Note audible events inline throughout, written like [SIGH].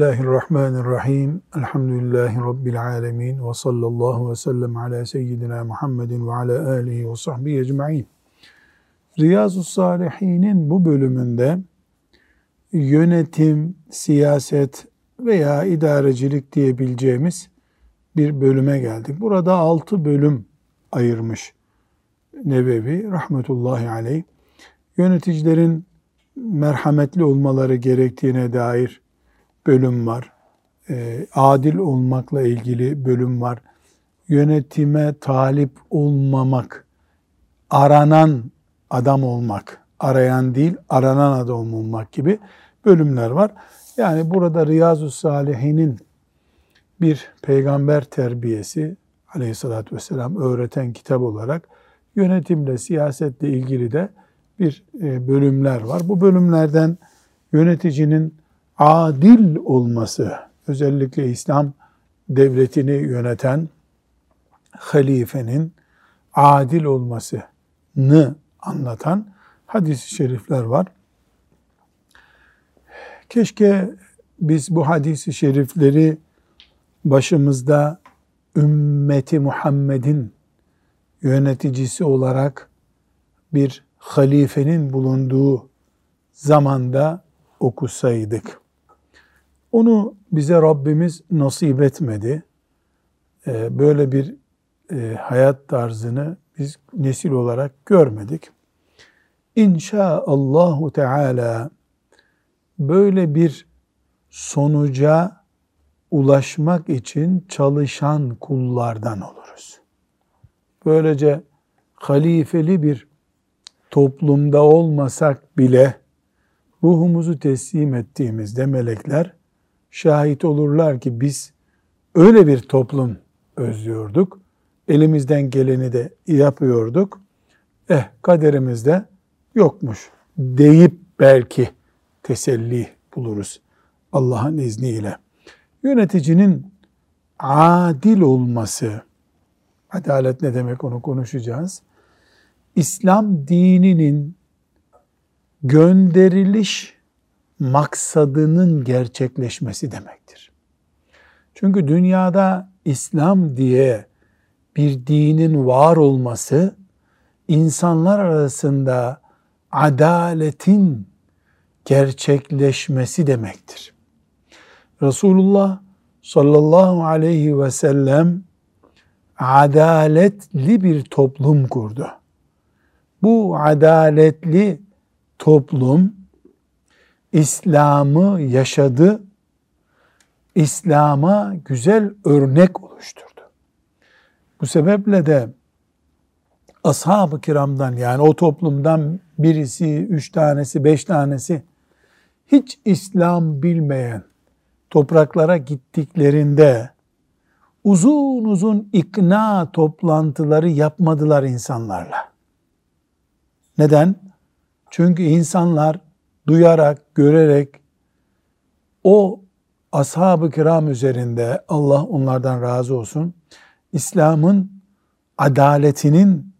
Bismillahirrahmanirrahim. Elhamdülillahi Rabbil alemin. Ve sallallahu ve sellem ala seyyidina Muhammedin ve ala alihi ve sahbihi ecma'in. Riyazu Salihin'in bu bölümünde yönetim, siyaset veya idarecilik diyebileceğimiz bir bölüme geldik. Burada altı bölüm ayırmış Nebevi rahmetullahi aleyh. Yöneticilerin merhametli olmaları gerektiğine dair bölüm var. E, adil olmakla ilgili bölüm var. Yönetime talip olmamak, aranan adam olmak, arayan değil aranan adam olmak gibi bölümler var. Yani burada Riyazu Salihin'in bir peygamber terbiyesi aleyhissalatü vesselam öğreten kitap olarak yönetimle, siyasetle ilgili de bir e, bölümler var. Bu bölümlerden yöneticinin adil olması, özellikle İslam devletini yöneten halifenin adil olmasını anlatan hadis-i şerifler var. Keşke biz bu hadis-i şerifleri başımızda ümmeti Muhammed'in yöneticisi olarak bir halifenin bulunduğu zamanda okusaydık. Onu bize Rabbimiz nasip etmedi. Ee, böyle bir e, hayat tarzını biz nesil olarak görmedik. İnşaallahu Teala böyle bir sonuca ulaşmak için çalışan kullardan oluruz. Böylece halifeli bir toplumda olmasak bile ruhumuzu teslim ettiğimizde melekler şahit olurlar ki biz öyle bir toplum özlüyorduk. Elimizden geleni de yapıyorduk. Eh kaderimizde yokmuş deyip belki teselli buluruz Allah'ın izniyle. Yöneticinin adil olması, adalet ne demek onu konuşacağız. İslam dininin gönderiliş maksadının gerçekleşmesi demektir. Çünkü dünyada İslam diye bir dinin var olması insanlar arasında adaletin gerçekleşmesi demektir. Resulullah sallallahu aleyhi ve sellem adaletli bir toplum kurdu. Bu adaletli toplum İslam'ı yaşadı, İslam'a güzel örnek oluşturdu. Bu sebeple de ashab-ı kiramdan yani o toplumdan birisi, üç tanesi, beş tanesi hiç İslam bilmeyen topraklara gittiklerinde uzun uzun ikna toplantıları yapmadılar insanlarla. Neden? Çünkü insanlar duyarak, görerek o ashab-ı kiram üzerinde Allah onlardan razı olsun İslam'ın adaletinin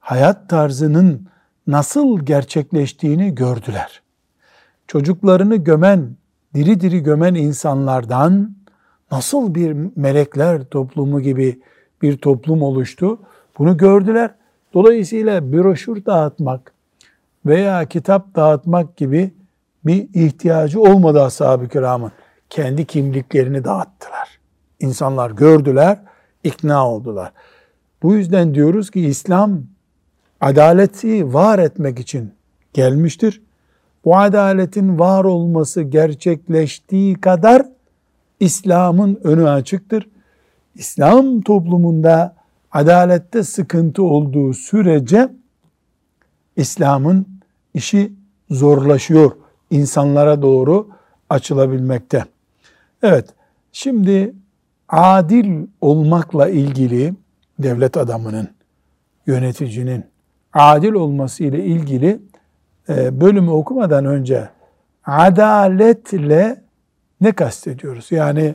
hayat tarzının nasıl gerçekleştiğini gördüler. Çocuklarını gömen, diri diri gömen insanlardan nasıl bir melekler toplumu gibi bir toplum oluştu? Bunu gördüler. Dolayısıyla broşür dağıtmak veya kitap dağıtmak gibi bir ihtiyacı olmadı ashab-ı kiramın. Kendi kimliklerini dağıttılar. İnsanlar gördüler, ikna oldular. Bu yüzden diyoruz ki İslam adaleti var etmek için gelmiştir. Bu adaletin var olması gerçekleştiği kadar İslam'ın önü açıktır. İslam toplumunda adalette sıkıntı olduğu sürece İslam'ın işi zorlaşıyor. insanlara doğru açılabilmekte. Evet, şimdi adil olmakla ilgili devlet adamının, yöneticinin adil olması ile ilgili e, bölümü okumadan önce adaletle ne kastediyoruz? Yani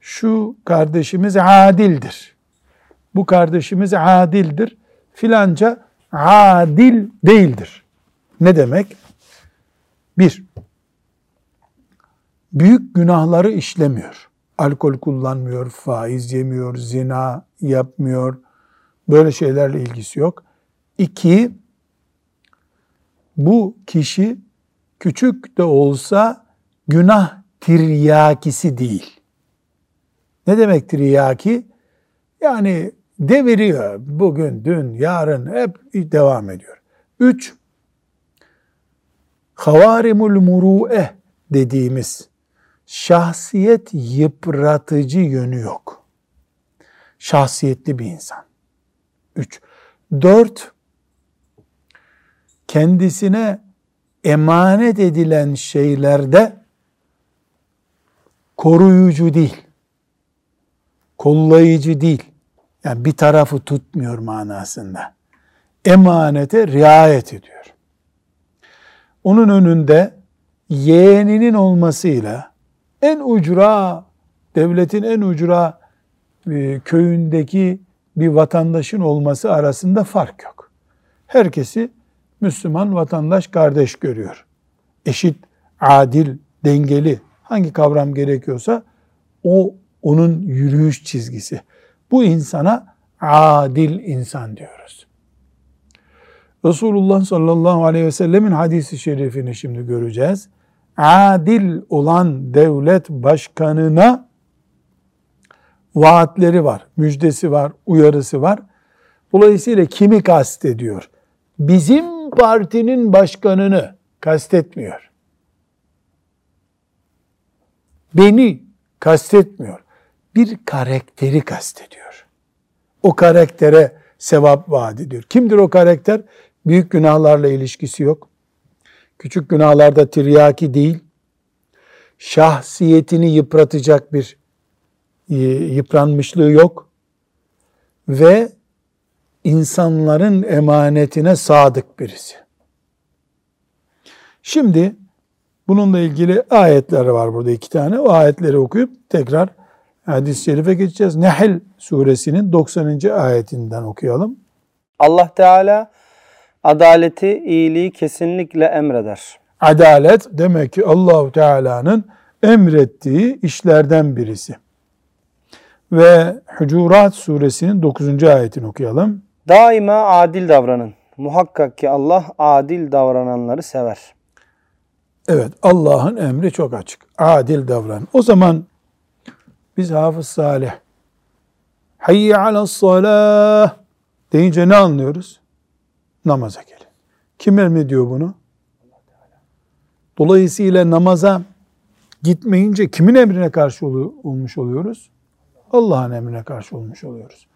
şu kardeşimiz adildir. Bu kardeşimiz adildir. Filanca adil değildir. Ne demek? Bir, büyük günahları işlemiyor. Alkol kullanmıyor, faiz yemiyor, zina yapmıyor. Böyle şeylerle ilgisi yok. İki, bu kişi küçük de olsa günah tiryakisi değil. Ne demek tiryaki? Yani deviriyor. Bugün, dün, yarın hep devam ediyor. Üç, havarimul muru'e dediğimiz şahsiyet yıpratıcı yönü yok. Şahsiyetli bir insan. Üç. Dört, kendisine emanet edilen şeylerde koruyucu değil, kollayıcı değil. Yani bir tarafı tutmuyor manasında. Emanete riayet ediyor. Onun önünde yeğeninin olmasıyla en ucra, devletin en ucra e, köyündeki bir vatandaşın olması arasında fark yok. Herkesi Müslüman vatandaş kardeş görüyor. Eşit, adil, dengeli hangi kavram gerekiyorsa o onun yürüyüş çizgisi. Bu insana adil insan diyoruz. Resulullah sallallahu aleyhi ve sellemin hadisi şerifini şimdi göreceğiz. Adil olan devlet başkanına vaatleri var, müjdesi var, uyarısı var. Dolayısıyla kimi kastediyor? Bizim partinin başkanını kastetmiyor. Beni kastetmiyor. Bir karakteri kastediyor. O karaktere sevap vaat ediyor. Kimdir o karakter? Büyük günahlarla ilişkisi yok. Küçük günahlarda tiryaki değil. Şahsiyetini yıpratacak bir e, yıpranmışlığı yok. Ve insanların emanetine sadık birisi. Şimdi bununla ilgili ayetler var burada iki tane. O ayetleri okuyup tekrar hadis-i şerife geçeceğiz. Nehl suresinin 90. ayetinden okuyalım. Allah Teala adaleti, iyiliği kesinlikle emreder. Adalet demek ki Allahu Teala'nın emrettiği işlerden birisi. Ve Hucurat suresinin 9. ayetini okuyalım. Daima adil davranın. Muhakkak ki Allah adil davrananları sever. Evet Allah'ın emri çok açık. Adil davran. O zaman biz Hafız Salih hayye ala salah deyince ne anlıyoruz? Namaza gelin. Kim emrediyor bunu? Dolayısıyla namaza gitmeyince kimin emrine karşı olmuş oluyoruz? Allah'ın emrine karşı olmuş oluyoruz.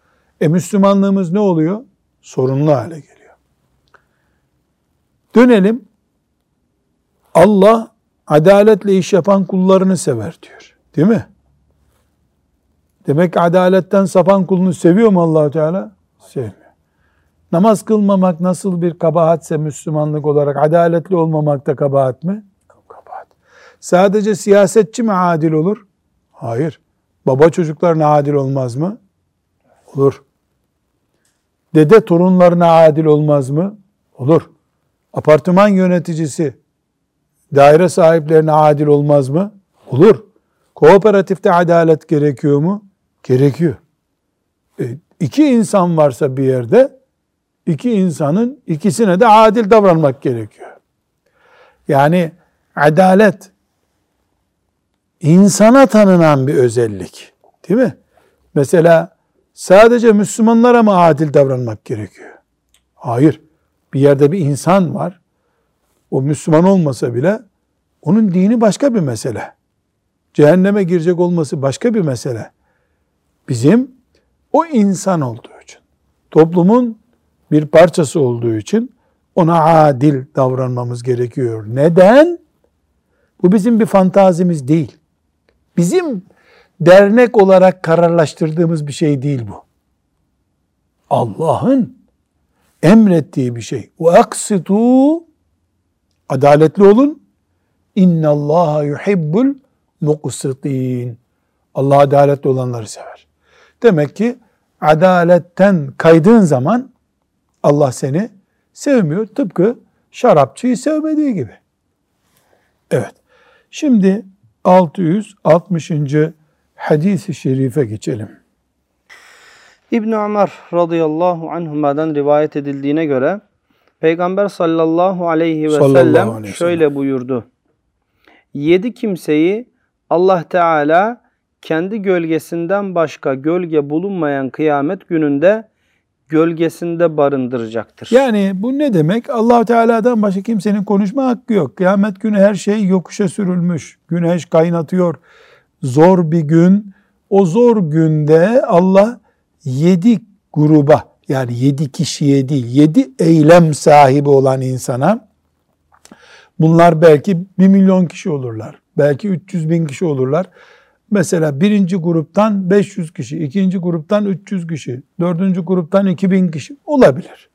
E Müslümanlığımız ne oluyor? Sorunlu hale geliyor. Dönelim. Allah adaletle iş yapan kullarını sever diyor. Değil mi? Demek adaletten sapan kulunu seviyor mu allah Teala? Sevmiyor. Namaz kılmamak nasıl bir kabahatse Müslümanlık olarak adaletli olmamak da kabahat mi? Kabahat. Sadece siyasetçi mi adil olur? Hayır. Baba çocuklarına adil olmaz mı? Olur. Dede torunlarına adil olmaz mı? Olur. Apartman yöneticisi daire sahiplerine adil olmaz mı? Olur. Kooperatifte adalet gerekiyor mu? Gerekiyor. E, iki insan varsa bir yerde iki insanın ikisine de adil davranmak gerekiyor. Yani adalet insana tanınan bir özellik. Değil mi? Mesela sadece Müslümanlara mı adil davranmak gerekiyor? Hayır. Bir yerde bir insan var. O Müslüman olmasa bile onun dini başka bir mesele. Cehenneme girecek olması başka bir mesele. Bizim o insan olduğu için, toplumun bir parçası olduğu için ona adil davranmamız gerekiyor. Neden? Bu bizim bir fantazimiz değil. Bizim dernek olarak kararlaştırdığımız bir şey değil bu. Allah'ın emrettiği bir şey. Aksitu adaletli olun. İnna Allah yuhibbul muqsitin. Allah adaletli olanları sever. Demek ki adaletten kaydığın zaman Allah seni sevmiyor. Tıpkı şarapçıyı sevmediği gibi. Evet. Şimdi 660. hadis-i şerife geçelim. İbn Ömer radıyallahu anhuma'dan rivayet edildiğine göre Peygamber sallallahu aleyhi ve Sallallahu sellem aleyhi şöyle buyurdu. Yedi kimseyi Allah Teala kendi gölgesinden başka gölge bulunmayan kıyamet gününde gölgesinde barındıracaktır. Yani bu ne demek? allah Teala'dan başka kimsenin konuşma hakkı yok. Kıyamet günü her şey yokuşa sürülmüş. Güneş kaynatıyor. Zor bir gün. O zor günde Allah yedi gruba yani yedi kişiye değil yedi eylem sahibi olan insana bunlar belki bir milyon kişi olurlar. Belki 300 bin kişi olurlar. Mesela birinci gruptan 500 kişi, ikinci gruptan 300 kişi, dördüncü gruptan 2000 kişi olabilir.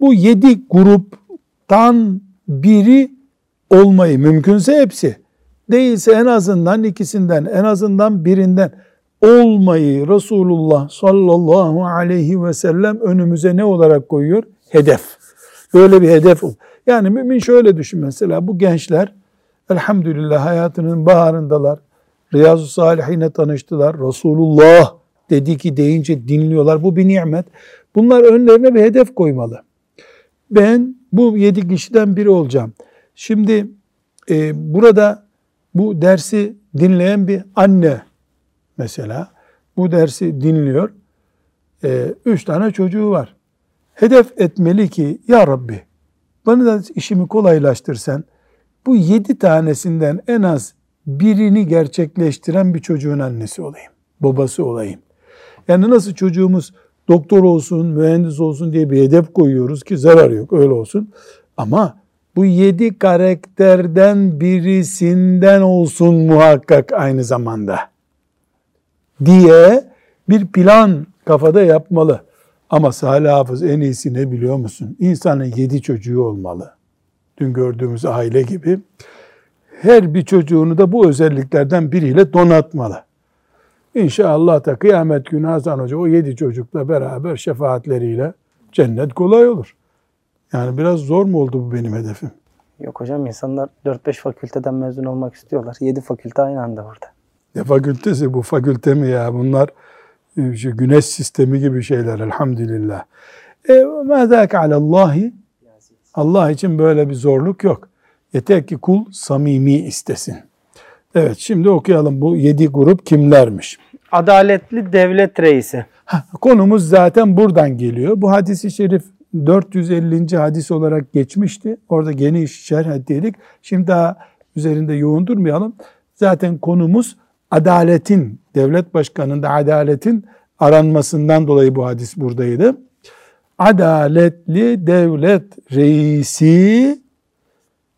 Bu yedi gruptan biri olmayı mümkünse hepsi, değilse en azından ikisinden, en azından birinden olmayı Resulullah sallallahu aleyhi ve sellem önümüze ne olarak koyuyor? Hedef. Böyle bir hedef. Yani mümin şöyle düşün mesela bu gençler elhamdülillah hayatının baharındalar. Riyazu Salihine tanıştılar. Resulullah dedi ki deyince dinliyorlar. Bu bir nimet. Bunlar önlerine bir hedef koymalı. Ben bu yedi kişiden biri olacağım. Şimdi e, burada bu dersi dinleyen bir anne mesela bu dersi dinliyor. E, üç tane çocuğu var. Hedef etmeli ki ya Rabbi bana da işimi kolaylaştırsan bu yedi tanesinden en az birini gerçekleştiren bir çocuğun annesi olayım. Babası olayım. Yani nasıl çocuğumuz doktor olsun, mühendis olsun diye bir hedef koyuyoruz ki zarar yok öyle olsun. Ama bu yedi karakterden birisinden olsun muhakkak aynı zamanda diye bir plan kafada yapmalı. Ama Salih Hafız en iyisi ne biliyor musun? İnsanın yedi çocuğu olmalı. Dün gördüğümüz aile gibi. Her bir çocuğunu da bu özelliklerden biriyle donatmalı. İnşallah da kıyamet günü Hasan Hoca o yedi çocukla beraber şefaatleriyle cennet kolay olur. Yani biraz zor mu oldu bu benim hedefim? Yok hocam insanlar 4-5 fakülteden mezun olmak istiyorlar. 7 fakülte aynı anda burada. Ne fakültesi bu fakülte mi ya? Bunlar e, şu güneş sistemi gibi şeyler elhamdülillah. E, mâzâke alallâhi Allah için böyle bir zorluk yok. Yeter ki kul samimi istesin. Evet şimdi okuyalım bu yedi grup kimlermiş? Adaletli devlet reisi. Ha, konumuz zaten buradan geliyor. Bu hadisi şerif 450. hadis olarak geçmişti. Orada geniş şerh ettik. Şimdi daha üzerinde yoğun durmayalım. Zaten konumuz adaletin, devlet başkanında adaletin aranmasından dolayı bu hadis buradaydı. Adaletli devlet reisi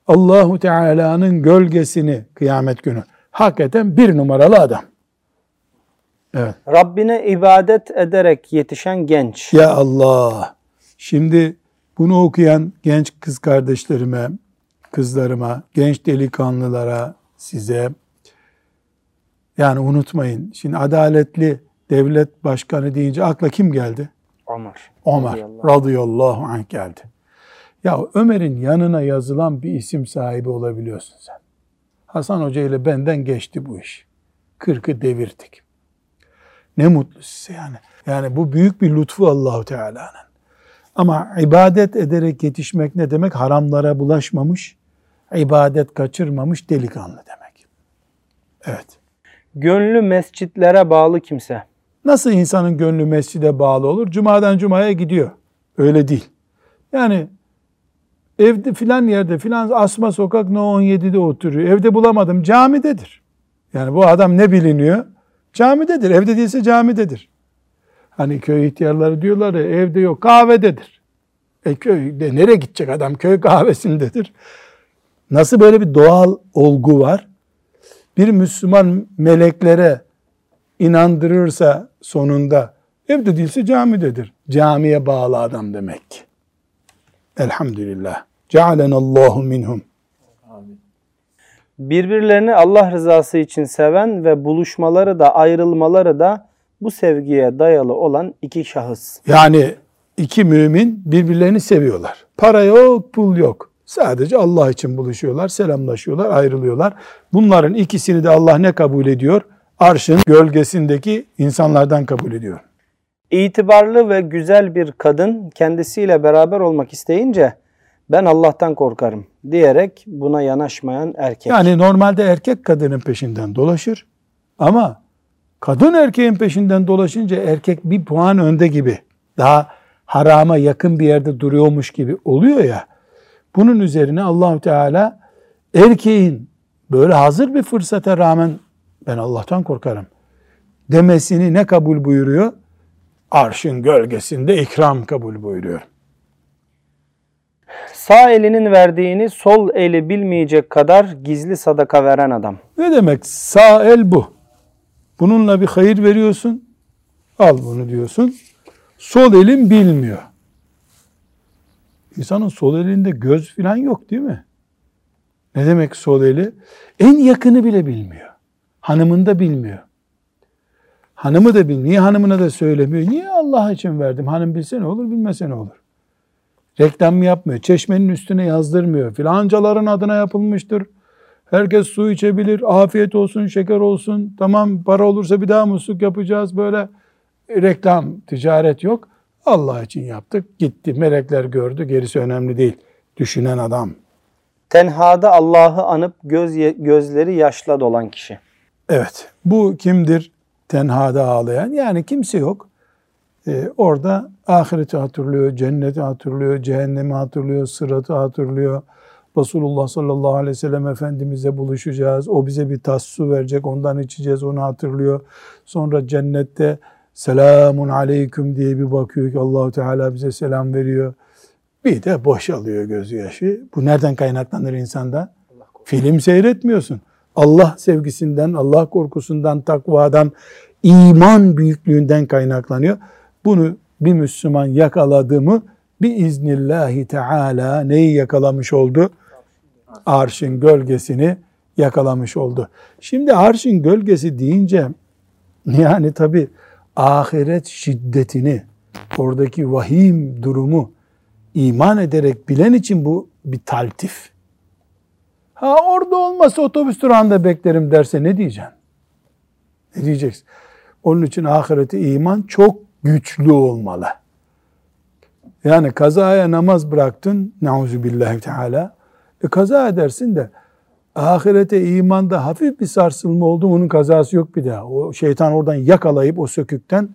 Allahu Teala'nın gölgesini kıyamet günü hak eden bir numaralı adam. Evet. Rabbine ibadet ederek yetişen genç. Ya Allah. Şimdi bunu okuyan genç kız kardeşlerime, kızlarıma, genç delikanlılara, size yani unutmayın. Şimdi adaletli devlet başkanı deyince akla kim geldi? Ömer. Ömer radıyallahu anh geldi. Ya Ömer'in yanına yazılan bir isim sahibi olabiliyorsun sen. Hasan Hoca ile benden geçti bu iş. Kırkı devirdik. Ne mutlu size yani. Yani bu büyük bir lütfu Allahu Teala'nın. Ama ibadet ederek yetişmek ne demek? Haramlara bulaşmamış, ibadet kaçırmamış delikanlı demek. Evet. Gönlü mescitlere bağlı kimse. Nasıl insanın gönlü mescide bağlı olur? Cumadan cumaya gidiyor. Öyle değil. Yani evde filan yerde filan asma sokak no 17'de oturuyor. Evde bulamadım camidedir. Yani bu adam ne biliniyor? Camidedir. Evde değilse camidedir. Hani köy ihtiyarları diyorlar ya evde yok kahvededir. E köyde nereye gidecek adam? Köy kahvesindedir. Nasıl böyle bir doğal olgu var? Bir Müslüman meleklere inandırırsa sonunda evde değilse camidedir. Camiye bağlı adam demek ki. Elhamdülillah. Cealenallahu minhum. Birbirlerini Allah rızası için seven ve buluşmaları da ayrılmaları da bu sevgiye dayalı olan iki şahıs. Yani iki mümin birbirlerini seviyorlar. Para yok, pul yok. Sadece Allah için buluşuyorlar, selamlaşıyorlar, ayrılıyorlar. Bunların ikisini de Allah ne kabul ediyor? Arşın gölgesindeki insanlardan kabul ediyor. İtibarlı ve güzel bir kadın kendisiyle beraber olmak isteyince ben Allah'tan korkarım diyerek buna yanaşmayan erkek. Yani normalde erkek kadının peşinden dolaşır ama kadın erkeğin peşinden dolaşınca erkek bir puan önde gibi daha harama yakın bir yerde duruyormuş gibi oluyor ya. Bunun üzerine allah Teala erkeğin böyle hazır bir fırsata rağmen ben Allah'tan korkarım demesini ne kabul buyuruyor? Arşın gölgesinde ikram kabul buyuruyor. Sağ elinin verdiğini sol eli bilmeyecek kadar gizli sadaka veren adam. Ne demek? Sağ el bu. Bununla bir hayır veriyorsun. Al bunu diyorsun. Sol elin bilmiyor. İnsanın sol elinde göz falan yok değil mi? Ne demek sol eli? En yakını bile bilmiyor. Hanımın da bilmiyor. Hanımı da bilmiyor. Niye hanımına da söylemiyor? Niye Allah için verdim? Hanım bilse ne olur, bilmese ne olur? Reklam yapmıyor. Çeşmenin üstüne yazdırmıyor. Filancaların adına yapılmıştır. Herkes su içebilir. Afiyet olsun, şeker olsun. Tamam para olursa bir daha musluk yapacağız. Böyle reklam, ticaret yok. Allah için yaptık. Gitti. Melekler gördü. Gerisi önemli değil. Düşünen adam. Tenhada Allah'ı anıp göz gözleri yaşla dolan kişi. Evet. Bu kimdir? Tenhada ağlayan. Yani kimse yok. Ee, orada ahireti hatırlıyor, cenneti hatırlıyor, cehennemi hatırlıyor, sıratı hatırlıyor. Resulullah sallallahu aleyhi ve sellem Efendimiz'e buluşacağız. O bize bir tas su verecek, ondan içeceğiz, onu hatırlıyor. Sonra cennette selamun aleyküm diye bir bakıyor ki Allahu Teala bize selam veriyor. Bir de boşalıyor gözü yaşı. Bu nereden kaynaklanır insanda? Film seyretmiyorsun. Allah sevgisinden, Allah korkusundan, takvadan, iman büyüklüğünden kaynaklanıyor. Bunu bir Müslüman yakaladı mı biiznillahi teala neyi yakalamış oldu? Arşın gölgesini yakalamış oldu. Şimdi arşın gölgesi deyince yani tabi ahiret şiddetini, oradaki vahim durumu iman ederek bilen için bu bir taltif. Ha orada olmasa otobüs durağında beklerim derse ne diyeceksin? Ne diyeceksin? Onun için ahireti iman çok güçlü olmalı. Yani kazaya namaz bıraktın, nauzu teala, e kaza edersin de ahirete imanda hafif bir sarsılma oldu onun kazası yok bir daha. O şeytan oradan yakalayıp o sökükten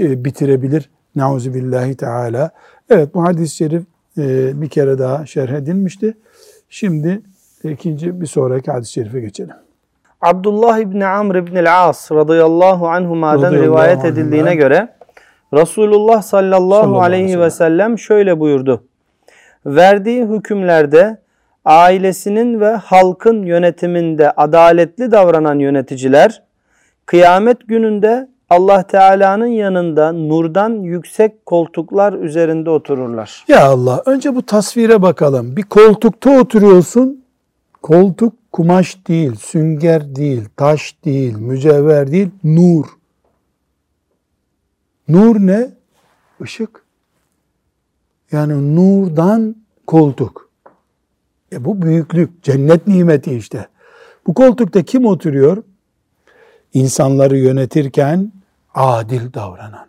e, bitirebilir. Nauzu teala. Evet bu hadis-i şerif e, bir kere daha şerh edilmişti. Şimdi ikinci bir sonraki hadis-i şerife geçelim. Abdullah İbni Amr İbni As radıyallahu anhuma'dan radıyallahu rivayet edildiğine göre Resulullah sallallahu, sallallahu aleyhi ve sellem şöyle buyurdu. Verdiği hükümlerde ailesinin ve halkın yönetiminde adaletli davranan yöneticiler kıyamet gününde Allah Teala'nın yanında nurdan yüksek koltuklar üzerinde otururlar. Ya Allah önce bu tasvire bakalım. Bir koltukta oturuyorsun. Koltuk kumaş değil, sünger değil, taş değil, mücevher değil, nur. Nur ne? Işık. Yani nurdan koltuk. E bu büyüklük, cennet nimeti işte. Bu koltukta kim oturuyor? İnsanları yönetirken adil davranan.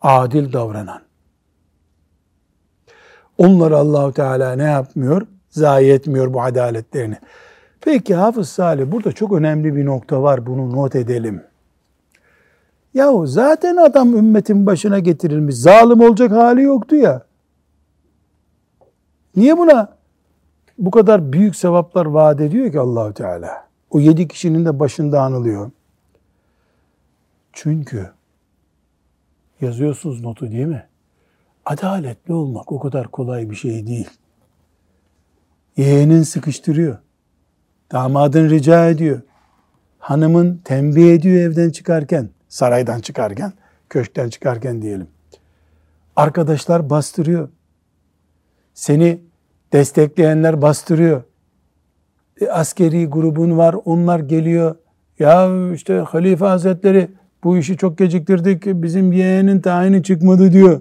Adil davranan. Onları Allahu Teala ne yapmıyor? Zayi etmiyor bu adaletlerini. Peki Hafız Salih burada çok önemli bir nokta var. Bunu not edelim. Yahu zaten adam ümmetin başına getirilmiş. Zalim olacak hali yoktu ya. Niye buna bu kadar büyük sevaplar vaat ediyor ki Allahü Teala? O yedi kişinin de başında anılıyor. Çünkü yazıyorsunuz notu değil mi? Adaletli olmak o kadar kolay bir şey değil. Yeğenin sıkıştırıyor. Damadın rica ediyor. Hanımın tembih ediyor evden çıkarken, saraydan çıkarken, köşkten çıkarken diyelim. Arkadaşlar bastırıyor. Seni destekleyenler bastırıyor. E, askeri grubun var, onlar geliyor. Ya işte Halife Hazretleri bu işi çok geciktirdik, bizim yeğenin tayini çıkmadı diyor.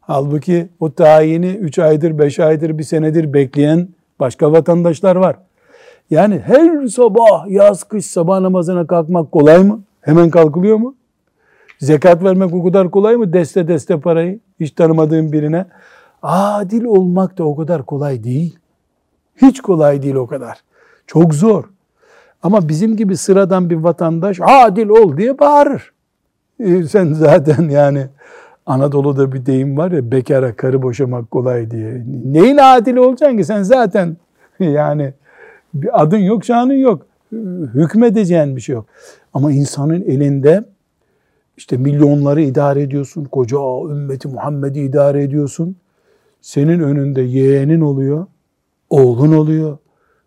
Halbuki o tayini 3 aydır, 5 aydır, bir senedir bekleyen başka vatandaşlar var. Yani her sabah, yaz, kış sabah namazına kalkmak kolay mı? Hemen kalkılıyor mu? Zekat vermek o kadar kolay mı? Deste deste parayı hiç tanımadığın birine. Adil olmak da o kadar kolay değil. Hiç kolay değil o kadar. Çok zor. Ama bizim gibi sıradan bir vatandaş adil ol diye bağırır. Ee, sen zaten yani Anadolu'da bir deyim var ya bekara karı boşamak kolay diye. Neyin adil olacaksın ki sen zaten [LAUGHS] yani bir adın yok şanın yok. Hükmedeceğin bir şey yok. Ama insanın elinde işte milyonları idare ediyorsun. Koca ümmeti Muhammed'i idare ediyorsun. Senin önünde yeğenin oluyor. Oğlun oluyor.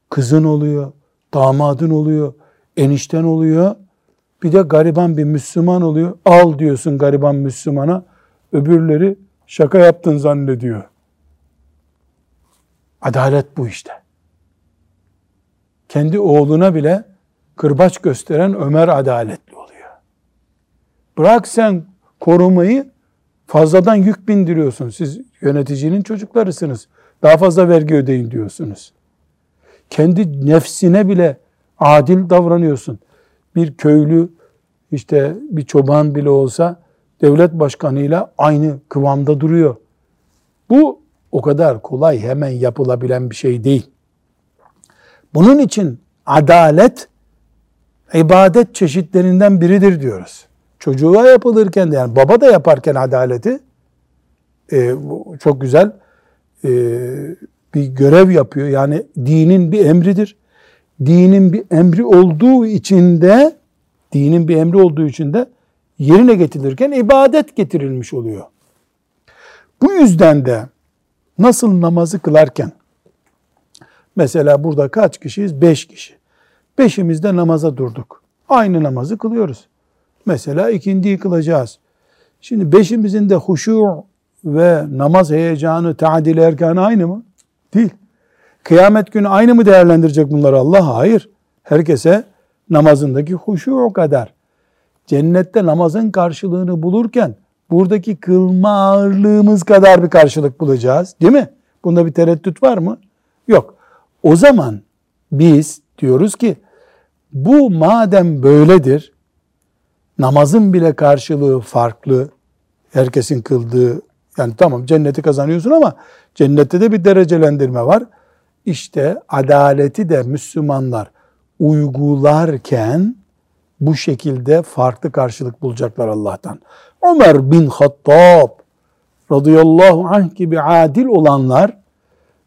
Kızın oluyor. Damadın oluyor. Enişten oluyor. Bir de gariban bir Müslüman oluyor. Al diyorsun gariban Müslümana. Öbürleri şaka yaptın zannediyor. Adalet bu işte. Kendi oğluna bile kırbaç gösteren Ömer adaletli oluyor. Bırak sen korumayı fazladan yük bindiriyorsun. Siz yöneticinin çocuklarısınız. Daha fazla vergi ödeyin diyorsunuz. Kendi nefsine bile adil davranıyorsun. Bir köylü işte bir çoban bile olsa devlet başkanıyla aynı kıvamda duruyor. Bu o kadar kolay hemen yapılabilen bir şey değil. Bunun için adalet ibadet çeşitlerinden biridir diyoruz. Çocuğa yapılırken de yani baba da yaparken adaleti e, çok güzel e, bir görev yapıyor. Yani dinin bir emridir. Dinin bir emri olduğu için de dinin bir emri olduğu için de yerine getirilirken ibadet getirilmiş oluyor. Bu yüzden de nasıl namazı kılarken mesela burada kaç kişiyiz? Beş kişi. Beşimiz de namaza durduk. Aynı namazı kılıyoruz. Mesela ikindiyi kılacağız. Şimdi beşimizin de huşu ve namaz heyecanı, taadil erkanı aynı mı? Değil. Kıyamet günü aynı mı değerlendirecek bunları Allah? Hayır. Herkese namazındaki huşu o kadar. Cennette namazın karşılığını bulurken buradaki kılma ağırlığımız kadar bir karşılık bulacağız. Değil mi? Bunda bir tereddüt var mı? Yok. O zaman biz diyoruz ki bu madem böyledir, namazın bile karşılığı farklı. Herkesin kıldığı yani tamam cenneti kazanıyorsun ama cennette de bir derecelendirme var. İşte adaleti de Müslümanlar uygularken bu şekilde farklı karşılık bulacaklar Allah'tan. Ömer bin Hattab radıyallahu anh gibi adil olanlar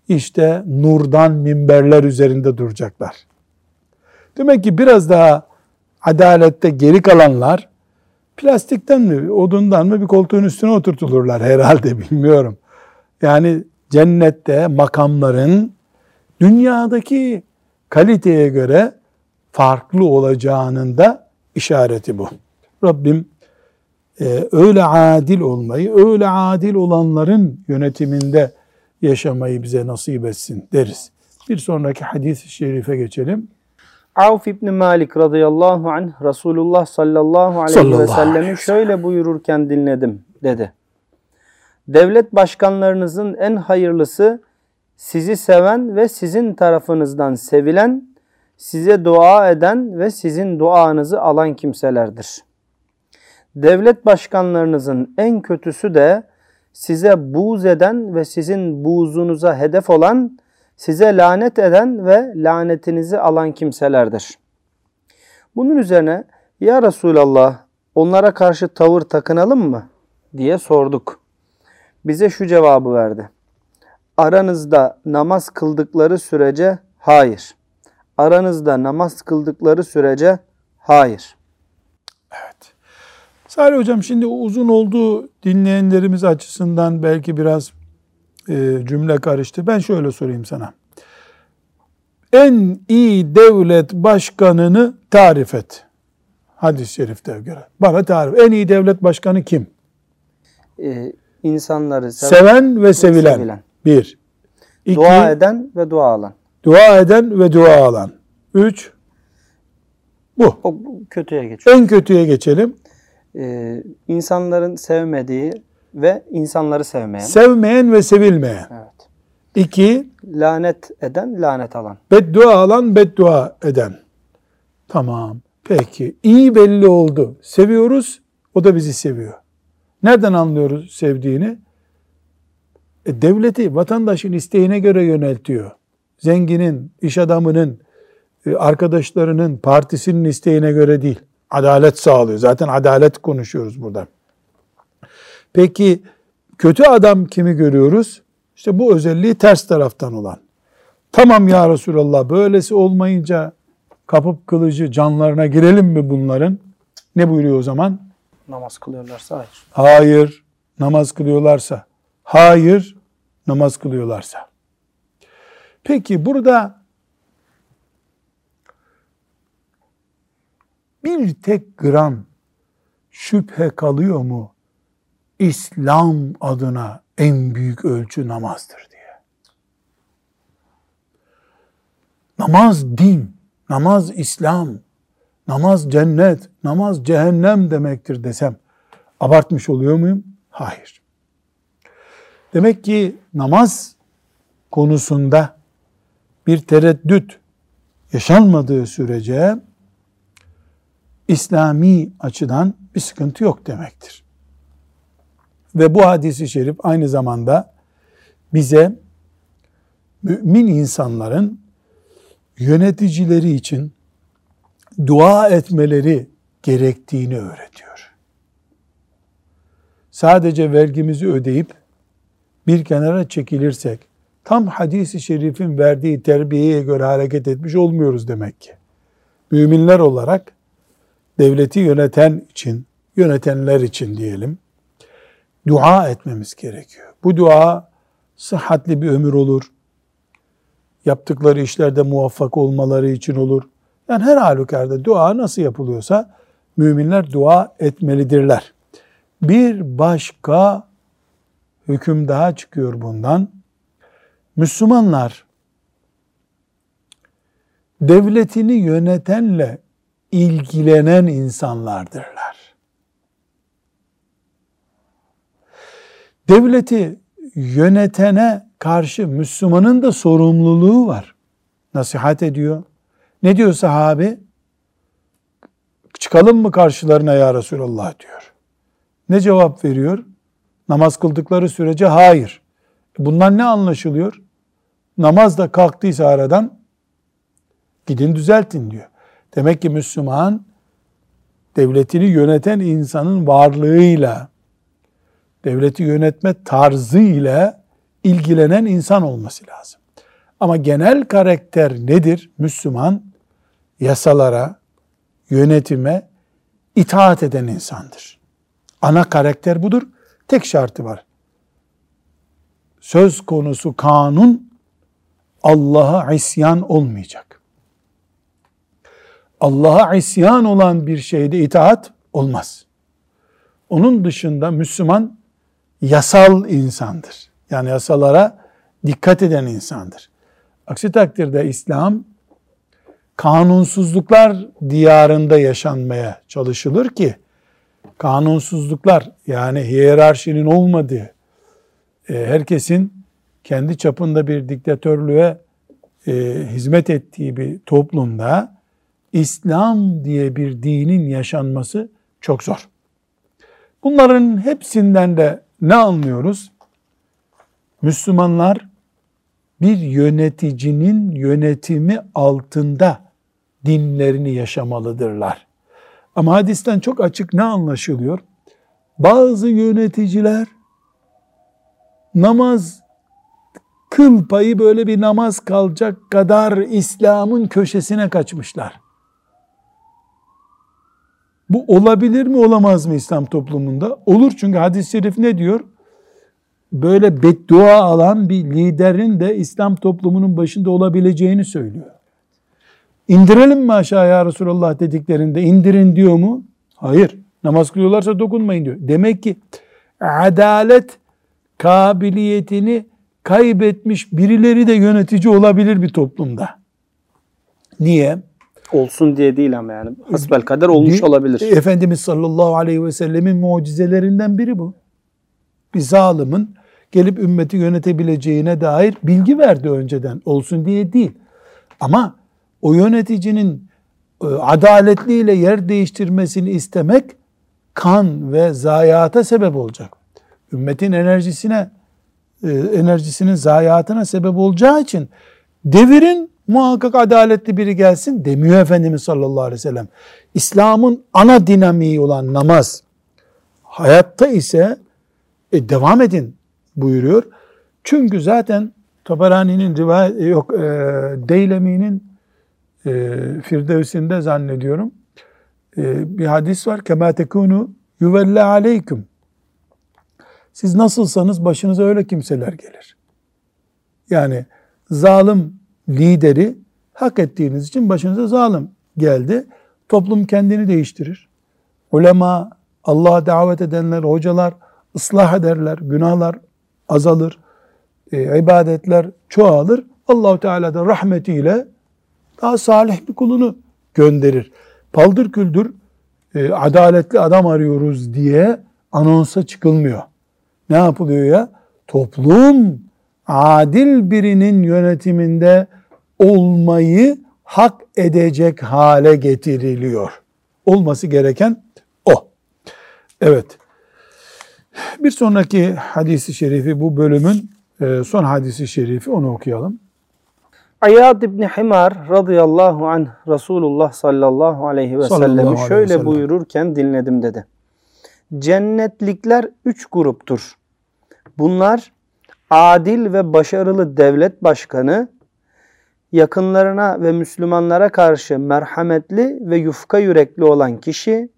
işte nurdan minberler üzerinde duracaklar. Demek ki biraz daha adalette geri kalanlar plastikten mi, odundan mı bir koltuğun üstüne oturtulurlar herhalde [LAUGHS] bilmiyorum. Yani cennette makamların dünyadaki kaliteye göre farklı olacağının da işareti bu. Rabbim e, öyle adil olmayı, öyle adil olanların yönetiminde yaşamayı bize nasip etsin deriz. Bir sonraki hadis-i şerife geçelim. Avf İbni Malik radıyallahu anh Resulullah sallallahu aleyhi sallallahu ve sellem'i şöyle buyururken dinledim dedi. Devlet başkanlarınızın en hayırlısı sizi seven ve sizin tarafınızdan sevilen, size dua eden ve sizin duanızı alan kimselerdir. Devlet başkanlarınızın en kötüsü de size buğz eden ve sizin buğzunuza hedef olan size lanet eden ve lanetinizi alan kimselerdir. Bunun üzerine ya Resulallah onlara karşı tavır takınalım mı diye sorduk. Bize şu cevabı verdi. Aranızda namaz kıldıkları sürece hayır. Aranızda namaz kıldıkları sürece hayır. Evet. Salih Hocam şimdi uzun olduğu dinleyenlerimiz açısından belki biraz e, cümle karıştı. Ben şöyle sorayım sana. En iyi devlet başkanını tarif et. Hadis-i şerifte göre. Bana tarif. En iyi devlet başkanı kim? Ee, insanları seven, seven ve sevilen. sevilen. Bir. İki, dua eden ve dua alan. Dua eden ve dua alan. Üç. Bu. O kötüye geçiyor. En kötüye geçelim. Ee, insanların sevmediği, ve insanları sevmeyen. Sevmeyen ve sevilmeyen. Evet. İki, Lanet eden, lanet alan. beddua alan, beddua eden. Tamam. Peki. iyi belli oldu. Seviyoruz. O da bizi seviyor. Nereden anlıyoruz sevdiğini? E, devleti vatandaşın isteğine göre yöneltiyor. Zenginin, iş adamının, e, arkadaşlarının, partisinin isteğine göre değil. Adalet sağlıyor. Zaten adalet konuşuyoruz burada. Peki kötü adam kimi görüyoruz? İşte bu özelliği ters taraftan olan. Tamam ya Resulallah böylesi olmayınca kapıp kılıcı canlarına girelim mi bunların? Ne buyuruyor o zaman? Namaz kılıyorlarsa hayır. Hayır. Namaz kılıyorlarsa. Hayır. Namaz kılıyorlarsa. Peki burada bir tek gram şüphe kalıyor mu? İslam adına en büyük ölçü namazdır diye. Namaz din, namaz İslam, namaz cennet, namaz cehennem demektir desem abartmış oluyor muyum? Hayır. Demek ki namaz konusunda bir tereddüt yaşanmadığı sürece İslami açıdan bir sıkıntı yok demektir. Ve bu hadisi şerif aynı zamanda bize mümin insanların yöneticileri için dua etmeleri gerektiğini öğretiyor. Sadece vergimizi ödeyip bir kenara çekilirsek tam hadisi şerifin verdiği terbiyeye göre hareket etmiş olmuyoruz demek ki. Müminler olarak devleti yöneten için, yönetenler için diyelim, dua etmemiz gerekiyor. Bu dua sıhhatli bir ömür olur. Yaptıkları işlerde muvaffak olmaları için olur. Yani her halükarda dua nasıl yapılıyorsa müminler dua etmelidirler. Bir başka hüküm daha çıkıyor bundan. Müslümanlar devletini yönetenle ilgilenen insanlardırlar. Devleti yönetene karşı Müslümanın da sorumluluğu var. Nasihat ediyor. Ne diyor sahabe? Çıkalım mı karşılarına ya Resulallah diyor. Ne cevap veriyor? Namaz kıldıkları sürece hayır. Bundan ne anlaşılıyor? Namaz da kalktıysa aradan gidin düzeltin diyor. Demek ki Müslüman devletini yöneten insanın varlığıyla, devleti yönetme tarzıyla ilgilenen insan olması lazım. Ama genel karakter nedir? Müslüman yasalara, yönetime itaat eden insandır. Ana karakter budur. Tek şartı var. Söz konusu kanun Allah'a isyan olmayacak. Allah'a isyan olan bir şeyde itaat olmaz. Onun dışında Müslüman yasal insandır. Yani yasalara dikkat eden insandır. Aksi takdirde İslam kanunsuzluklar diyarında yaşanmaya çalışılır ki kanunsuzluklar yani hiyerarşinin olmadığı herkesin kendi çapında bir diktatörlüğe e, hizmet ettiği bir toplumda İslam diye bir dinin yaşanması çok zor. Bunların hepsinden de ne anlıyoruz? Müslümanlar bir yöneticinin yönetimi altında dinlerini yaşamalıdırlar. Ama hadisten çok açık ne anlaşılıyor? Bazı yöneticiler namaz kıl payı böyle bir namaz kalacak kadar İslam'ın köşesine kaçmışlar. Bu olabilir mi olamaz mı İslam toplumunda? Olur çünkü hadis-i şerif ne diyor? Böyle beddua alan bir liderin de İslam toplumunun başında olabileceğini söylüyor. İndirelim mi aşağıya Resulullah dediklerinde indirin diyor mu? Hayır. Namaz kılıyorlarsa dokunmayın diyor. Demek ki adalet kabiliyetini kaybetmiş birileri de yönetici olabilir bir toplumda. Niye? Olsun diye değil ama yani. Hasbel kader olmuş olabilir. Efendimiz sallallahu aleyhi ve sellemin mucizelerinden biri bu. bir zalimin gelip ümmeti yönetebileceğine dair bilgi verdi önceden. Olsun diye değil. Ama o yöneticinin e, adaletliyle yer değiştirmesini istemek kan ve zayiata sebep olacak. Ümmetin enerjisine e, enerjisinin zayiatına sebep olacağı için devirin muhakkak adaletli biri gelsin demiyor Efendimiz sallallahu aleyhi ve sellem. İslam'ın ana dinamiği olan namaz hayatta ise e, devam edin buyuruyor. Çünkü zaten Tabarani'nin rivayet yok e, Deylemi'nin e, Firdevs'inde zannediyorum e, bir hadis var. Kema tekunu yuvelle aleyküm. Siz nasılsanız başınıza öyle kimseler gelir. Yani zalim lideri hak ettiğiniz için başınıza zalim geldi. Toplum kendini değiştirir. Ulema, Allah'a davet edenler, hocalar ıslah ederler, günahlar azalır, e, ibadetler çoğalır. Allahu Teala da rahmetiyle daha salih bir kulunu gönderir. Paldır küldür e, adaletli adam arıyoruz diye anonsa çıkılmıyor. Ne yapılıyor ya? Toplum adil birinin yönetiminde olmayı hak edecek hale getiriliyor. Olması gereken o. Evet. Bir sonraki hadisi şerifi bu bölümün e, son hadisi şerifi onu okuyalım. Ayyad İbni Himar radıyallahu anh Resulullah sallallahu aleyhi ve sellemi şöyle sellem. buyururken dinledim dedi. Cennetlikler üç gruptur. Bunlar adil ve başarılı devlet başkanı, yakınlarına ve Müslümanlara karşı merhametli ve yufka yürekli olan kişi,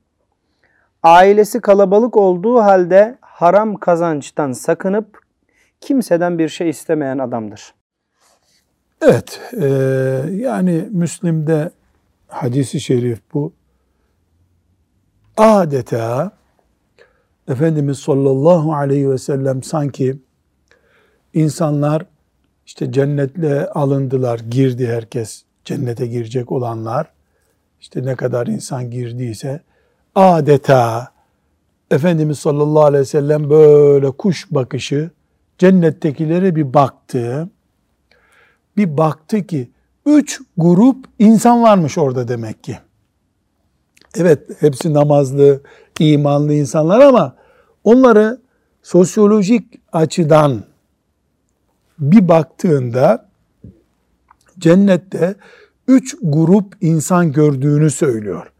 ailesi kalabalık olduğu halde haram kazançtan sakınıp kimseden bir şey istemeyen adamdır. Evet, e, yani Müslim'de hadisi şerif bu. Adeta Efendimiz sallallahu aleyhi ve sellem sanki insanlar işte cennetle alındılar, girdi herkes cennete girecek olanlar. işte ne kadar insan girdiyse adeta Efendimiz sallallahu aleyhi ve sellem böyle kuş bakışı cennettekilere bir baktı. Bir baktı ki üç grup insan varmış orada demek ki. Evet hepsi namazlı, imanlı insanlar ama onları sosyolojik açıdan bir baktığında cennette üç grup insan gördüğünü söylüyor.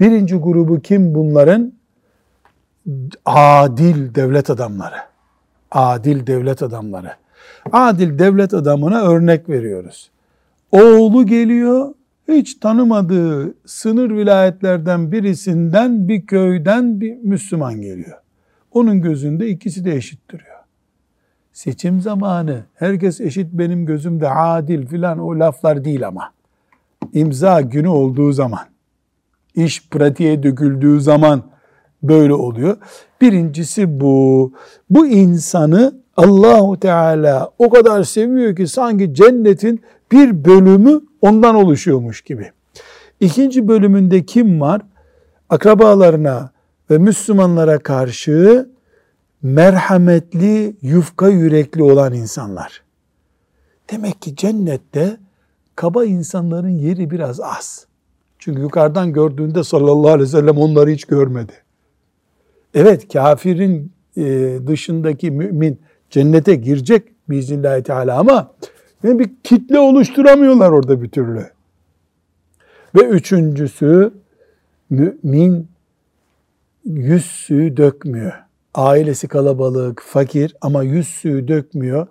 Birinci grubu kim bunların? Adil devlet adamları. Adil devlet adamları. Adil devlet adamına örnek veriyoruz. Oğlu geliyor, hiç tanımadığı sınır vilayetlerden birisinden bir köyden bir Müslüman geliyor. Onun gözünde ikisi de eşit duruyor. Seçim zamanı herkes eşit benim gözümde adil filan o laflar değil ama. İmza günü olduğu zaman, iş pratiğe döküldüğü zaman böyle oluyor. Birincisi bu. Bu insanı Allahu Teala o kadar seviyor ki sanki cennetin bir bölümü ondan oluşuyormuş gibi. İkinci bölümünde kim var? Akrabalarına ve Müslümanlara karşı merhametli, yufka yürekli olan insanlar. Demek ki cennette kaba insanların yeri biraz az. Çünkü yukarıdan gördüğünde sallallahu aleyhi ve sellem onları hiç görmedi. Evet kafirin e, dışındaki mümin cennete girecek biiznillahü teala ama yani bir kitle oluşturamıyorlar orada bir türlü. Ve üçüncüsü mümin yüz suyu dökmüyor. Ailesi kalabalık, fakir ama yüz suyu dökmüyor.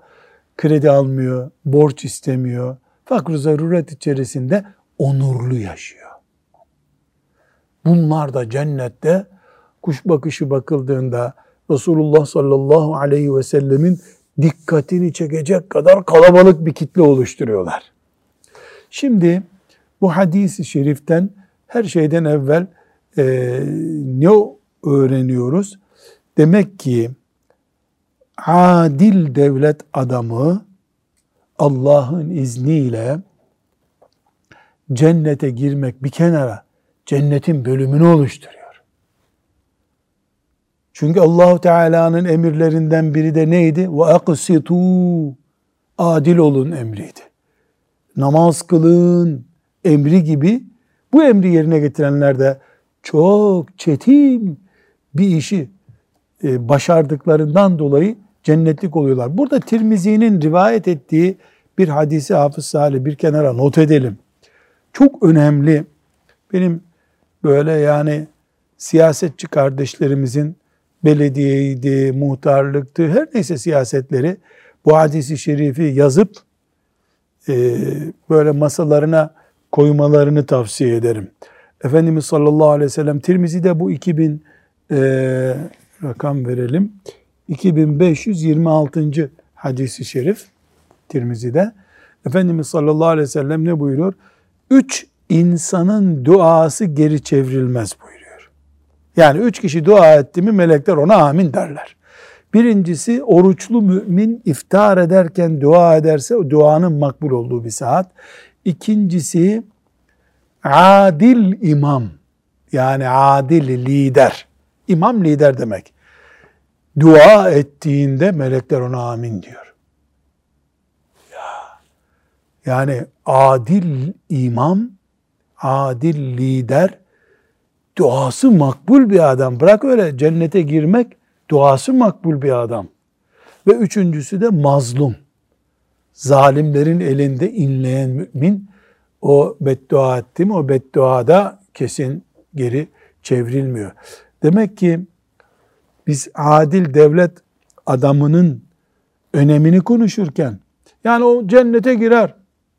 Kredi almıyor, borç istemiyor. Fakr zaruret içerisinde onurlu yaşıyor. Bunlar da cennette kuş bakışı bakıldığında Resulullah sallallahu aleyhi ve sellemin dikkatini çekecek kadar kalabalık bir kitle oluşturuyorlar. Şimdi bu hadisi şeriften her şeyden evvel e, ne öğreniyoruz? Demek ki adil devlet adamı Allah'ın izniyle cennete girmek bir kenara cennetin bölümünü oluşturuyor. Çünkü Allahu Teala'nın emirlerinden biri de neydi? Ve aksitu adil olun emriydi. Namaz kılın emri gibi bu emri yerine getirenler de çok çetin bir işi e, başardıklarından dolayı cennetlik oluyorlar. Burada Tirmizi'nin rivayet ettiği bir hadisi Hafız Salih bir kenara not edelim. Çok önemli. Benim böyle yani siyasetçi kardeşlerimizin belediyeydi, muhtarlıktı, her neyse siyasetleri bu hadisi şerifi yazıp e, böyle masalarına koymalarını tavsiye ederim. Efendimiz sallallahu aleyhi ve sellem Tirmizi'de bu 2000 e, rakam verelim. 2526. hadisi şerif Tirmizi'de. Efendimiz sallallahu aleyhi ve sellem ne buyuruyor? Üç insanın duası geri çevrilmez buyuruyor. Yani üç kişi dua etti mi melekler ona amin derler. Birincisi oruçlu mümin iftar ederken dua ederse o duanın makbul olduğu bir saat. İkincisi adil imam yani adil lider. İmam lider demek. Dua ettiğinde melekler ona amin diyor. Ya. Yani adil imam, adil lider, duası makbul bir adam. Bırak öyle cennete girmek, duası makbul bir adam. Ve üçüncüsü de mazlum. Zalimlerin elinde inleyen mümin o beddua ettim, o bedduada kesin geri çevrilmiyor. Demek ki biz adil devlet adamının önemini konuşurken yani o cennete girer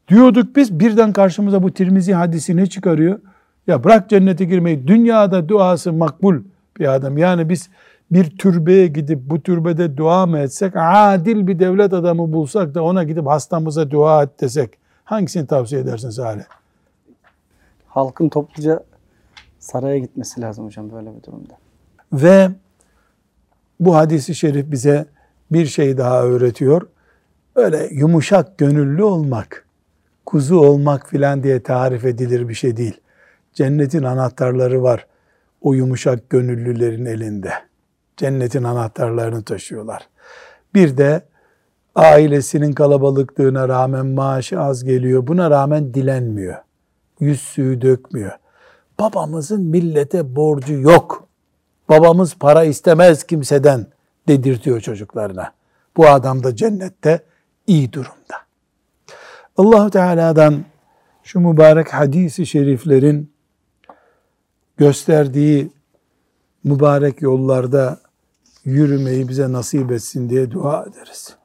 diyorduk biz birden karşımıza bu Tirmizi hadisi ne çıkarıyor? Ya bırak cennete girmeyi dünyada duası makbul bir adam. Yani biz bir türbeye gidip bu türbede dua mı etsek adil bir devlet adamı bulsak da ona gidip hastamıza dua et desek hangisini tavsiye edersin Salih? Halkın topluca saraya gitmesi lazım hocam böyle bir durumda. Ve bu hadisi şerif bize bir şey daha öğretiyor. Öyle yumuşak gönüllü olmak, kuzu olmak filan diye tarif edilir bir şey değil. Cennetin anahtarları var o yumuşak gönüllülerin elinde. Cennetin anahtarlarını taşıyorlar. Bir de ailesinin kalabalıklığına rağmen maaşı az geliyor. Buna rağmen dilenmiyor. Yüz suyu dökmüyor. Babamızın millete borcu yok. Babamız para istemez kimseden dedirtiyor çocuklarına. Bu adam da cennette iyi durumda. Allahu Teala'dan şu mübarek hadisi şeriflerin gösterdiği mübarek yollarda yürümeyi bize nasip etsin diye dua ederiz.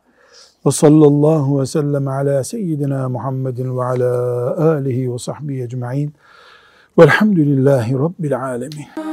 Ve sallallahu ve sellem ala seyyidina Muhammedin ve ala alihi ve sahbihi ecma'in. Velhamdülillahi Rabbil alemin.